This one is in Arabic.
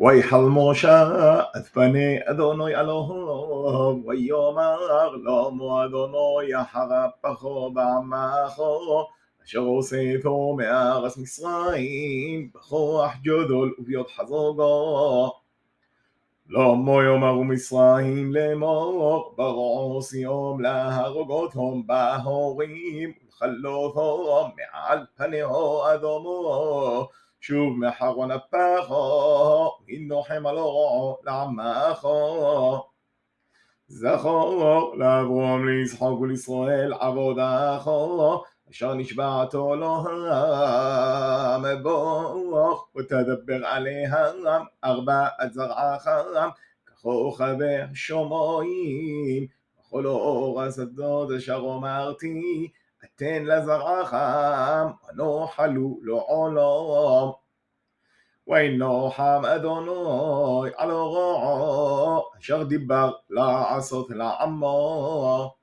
ويحل موشى اثبني اذوني الوهم ويوم اغلوم اذوني حرب بخو بعماخو اشر اوسيثو مارس مصرين بخو احجدو الابيض حزوغو لوم يومرو مصرين لمور برعوس يوم لا هرغوتهم باهوريم خلوثو مع الفنهو اذومو שוב מאחרון אפךו, הנוחם על אורו לעמךו. זכור לאברום ליצחוק ולישראל עבודךו, אשר נשבעתו אלוהם, בוך ותדבר עליהם ארבעת זרעכם, כוכבי השומעים, בכל אור השדות אשר אמרתי אתן לזרעך ונוחלו לעולם. וינוחם אדוני על רועו אשר דיבר לעשות לעמו.